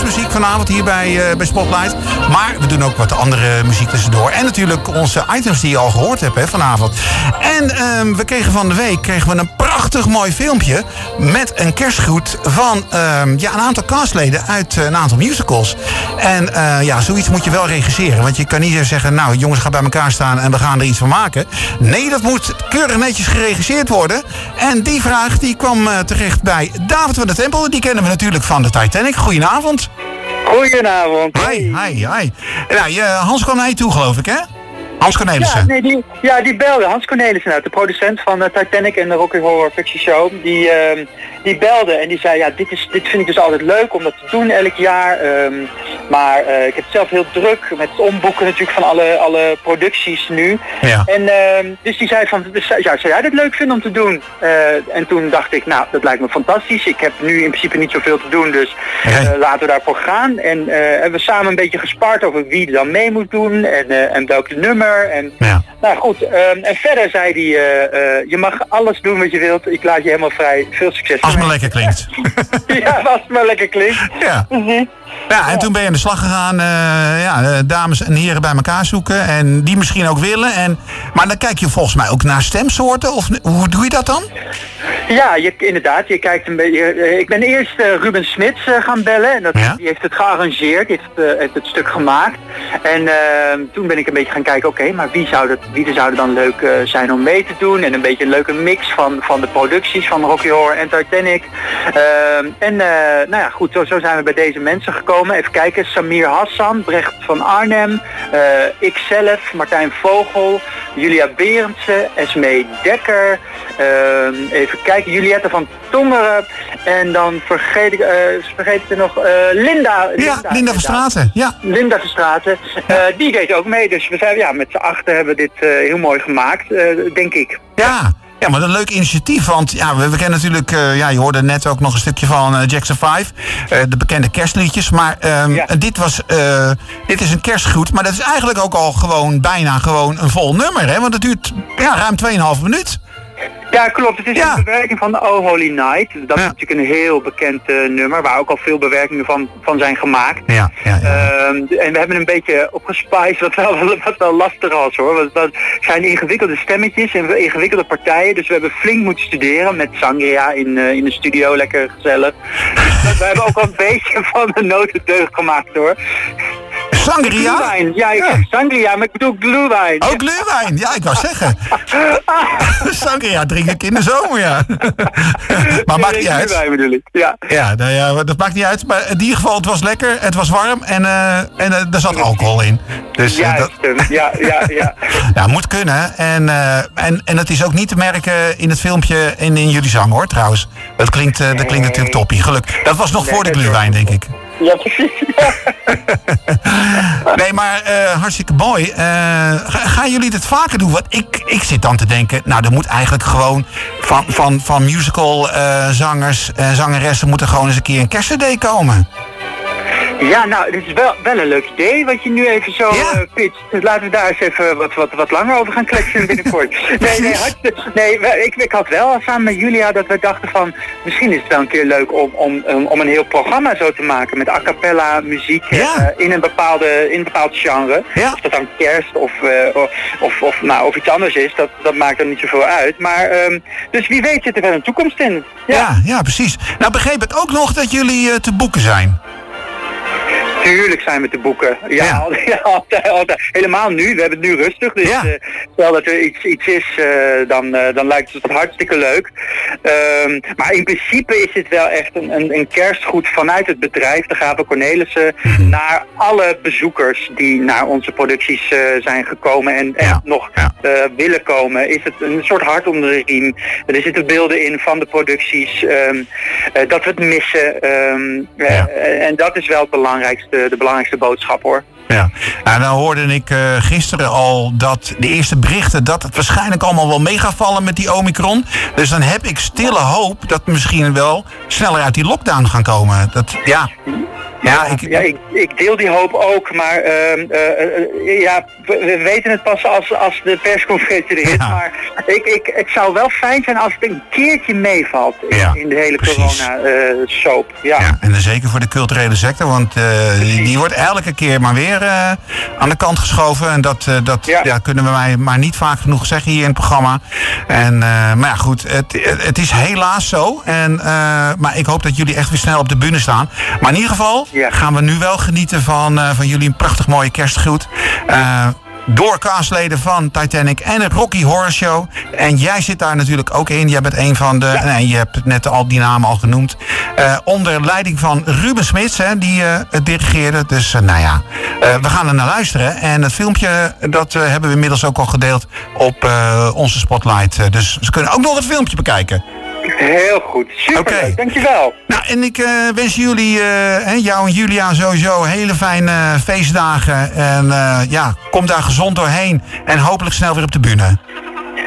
kerstmuziek vanavond hier bij, uh, bij Spotlight. Maar we doen ook wat andere muziek tussendoor. En natuurlijk onze items die je al gehoord hebt vanavond. En ehm, we kregen van de week kregen we een prachtig mooi filmpje... met een kerstgroet van ehm, ja, een aantal castleden uit een aantal musicals. En ja, zoiets moet je wel regisseren. Want je kan niet zeggen, nou jongens, gaan bij elkaar staan... en we gaan er iets van maken. Nee, dat moet keurig netjes geregisseerd worden. En die vraag die kwam terecht bij David van der Tempel. Die kennen we natuurlijk van de Titanic. Goedenavond. Goedenavond. Hi, hi, hi. Nou, Hans kwam naar je toe, geloof ik, hè? Hans Cornelissen. Ja, nee, die, ja, die belde. Hans Cornelissen, uit, de producent van uh, Titanic en de Rocky Horror Picture Show. Die, uh, die belde en die zei, ja, dit, is, dit vind ik dus altijd leuk om dat te doen elk jaar. Um, maar uh, ik heb het zelf heel druk met het omboeken natuurlijk van alle, alle producties nu. Ja. En uh, dus die zei van, dus, ja, zou jij dat leuk vinden om te doen? Uh, en toen dacht ik, nou, dat lijkt me fantastisch. Ik heb nu in principe niet zoveel te doen, dus uh, laten we daarvoor gaan. En hebben we samen een beetje gespart over wie er dan mee moet doen en, en welk nummer. En, ja. Nou goed, um, en verder zei hij, je mag alles doen wat je wilt. Ik laat je helemaal vrij. Veel succes. Als het maar lekker klinkt. ja, als het maar lekker klinkt. Ja. Ja, en toen ben je aan de slag gegaan. Uh, ja, dames en heren bij elkaar zoeken. En die misschien ook willen. En, maar dan kijk je volgens mij ook naar stemsoorten. Of hoe doe je dat dan? Ja, je, inderdaad. Je kijkt een beetje. Eh, ik ben eerst uh, Ruben Smits gaan bellen. En dat, die heeft het gearrangeerd. Heeft, heeft het stuk gemaakt. En ehm, toen ben ik een beetje gaan kijken. Oké, maar wie, zou dat, wie zouden dan leuk zijn om mee te doen? En een beetje een leuke mix van, van de producties van Rocky Horror en Titanic. Ehm, en nou ja, goed. Zo, zo zijn we bij deze mensen gekomen. Even kijken, Samir Hassan, Brecht van Arnhem, ikzelf, Martijn Vogel, Julia Berendsen, Esmee Dekker, uh, even kijken, Juliette van Tongeren en dan vergeet ik, uh, vergeet ik er nog Linda, Linda. Ja, Linda Verstraten. Ja. Linda Verstraten. Ja. die deed ook mee, dus we zijn ja, met z'n achter hebben we dit heel mooi gemaakt, denk ik. Ja. Ja, maar een leuk initiatief. Want ja, we, we kennen natuurlijk, uh, ja, je hoorde net ook nog een stukje van uh, Jackson 5. Uh, de bekende kerstliedjes. Maar ja. dit, was, dit is een kerstgroet. Maar dat is eigenlijk ook al gewoon bijna gewoon een vol nummer. Hè? Want het duurt ja, ruim 2,5 minuut. Ja, klopt. Het is een bewerking van de Oh Holy Night. Dat is natuurlijk een heel bekend uh, nummer, waar ook al veel bewerkingen van, van zijn gemaakt. Ja, ja, uh, en we hebben een beetje opgespiced, wat wel, wat wel lastig was hoor. Want dat zijn ingewikkelde stemmetjes en ingewikkelde partijen. Dus we hebben flink moeten studeren met Sangria in, uh, in de studio, lekker gezellig. Dus we hebben ook al een beetje van de notendeugd gemaakt hoor. Sangria? Ja, ik ja. sangria, maar ik bedoel glühwein. Oh, glühwein. Ja, ik wou zeggen. sangria drink ik in de zomer, ja. maar maakt niet uit. ik. Ja, ja, nou ja, dat maakt niet uit. Maar in ieder geval, het was lekker, het was warm en, uh, en uh, er zat alcohol in. Dus, uh, dat... ja, ja, ja. ja, moet kunnen. En, en, en het is ook niet te merken in het filmpje en in jullie zang, hoor, trouwens. Dat klinkt, dat klinkt natuurlijk toppie. Geluk. Dat was nog voor de glühwein, denk ik. Ja, precies. nee, maar uh, hartstikke mooi. Uh, gaan jullie dit vaker doen? Want ik, ik zit dan te denken, nou, er moet eigenlijk gewoon van, van, van musical uh, zangers en zangeressen moeten gewoon eens een keer een kerstcd komen. Ja, nou, dit is wel, wel een leuk idee wat je nu even zo ja. uh, pitcht. Dus laten we daar eens even wat, wat, wat langer over gaan kletsen binnenkort. nee, nee, nee ik, ik had wel samen met Julia dat we dachten van... misschien is het wel een keer leuk om, om, om een heel programma zo te maken... met a cappella muziek ja. uh, in, een bepaalde, in een bepaald genre. Ja. Of dat dan kerst of, uh, of, of, nou, of iets anders is, dat, dat maakt er niet zoveel uit. Maar, um, dus wie weet zit er wel een toekomst in. Ja, ja, ja precies. Nou begreep ik ook nog dat jullie te boeken zijn. Tuurlijk zijn we te boeken. Ja, ja. Altijd, altijd, Helemaal nu. We hebben het nu rustig. Dus ja. uh, stel dat er iets, iets is, uh, dan, uh, dan lijkt het hartstikke leuk. Um, maar in principe is het wel echt een, een, een kerstgoed vanuit het bedrijf, de Gaven Cornelissen, mm. naar alle bezoekers die naar onze producties zijn gekomen en, en nog willen komen. Is het een soort hart onder de riem. Er zitten beelden in van de producties. Um, dat we het missen. Um, en dat is wel het belangrijkste de, de belangrijkste boodschap hoor. Ja, nou, dan hoorde ik uh, gisteren al dat de eerste berichten dat het waarschijnlijk allemaal wel mee gaat vallen met die Omicron. Dus dan heb ik stille hoop dat we misschien wel sneller uit die lockdown gaan komen. Dat, ja. Ja, ik, Ja, ik, ik deel die hoop ook, maar ehm, eh, eh, ja, we, we weten het pas als, als de persconferentie er is. Ja. Maar ik, ik, het zou wel fijn zijn als het een keertje meevalt in, Ja, in de hele corona-soap. ja. Ja, en dan zeker voor de culturele sector, want eh, die, die wordt elke keer maar weer aan de kant geschoven. En dat, dat ja. Kunnen we mij maar niet vaak genoeg zeggen hier in het programma. En, maar ja, goed, het, het, is helaas zo. En, maar ik hoop dat jullie echt weer snel op de bühne staan. Maar in ieder geval Ja. gaan we nu wel genieten van, eh, van jullie een prachtig mooie kerstgroet. Eh, door castleden van Titanic en het Rocky Horror Show. En jij zit daar natuurlijk ook in. Jij bent een van de. Nee, je hebt net al die namen al genoemd. Eh, onder leiding van Ruben Smits, hè, die het dirigeerde. Dus nou ja, we gaan er naar luisteren. En het filmpje dat hebben we inmiddels ook al gedeeld op onze spotlight. Dus ze kunnen ook nog het filmpje bekijken. Heel goed, super, Oké. dankjewel. Nou, en ik eh, wens jullie, eh, hè, jou en Julia sowieso hele fijne feestdagen. En eh, ja, kom daar gezond doorheen. En hopelijk snel weer op de bühne.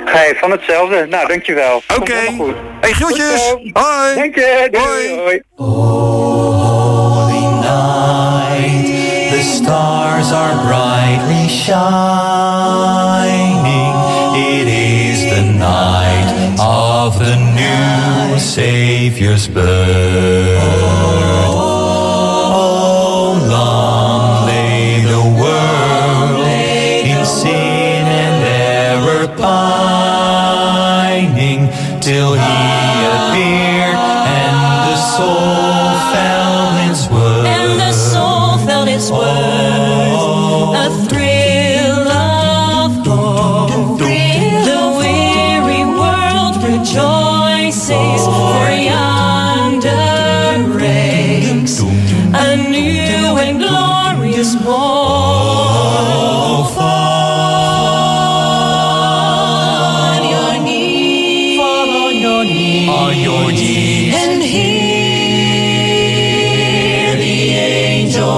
Hey, van hetzelfde. Nou, dankjewel. Oké. Hey, groetjes. Goed. Hoi. Dank je. Doei. Hoi. hoi. Holy night, the stars are brightly shining. Of the new Savior's birth. Oh, long lay the world in sin and error pining till he appeared and the soul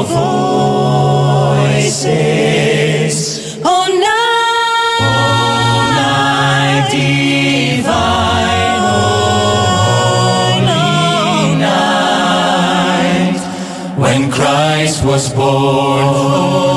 angel voices. Oh, night, oh, night divine, holy night, When Christ was born,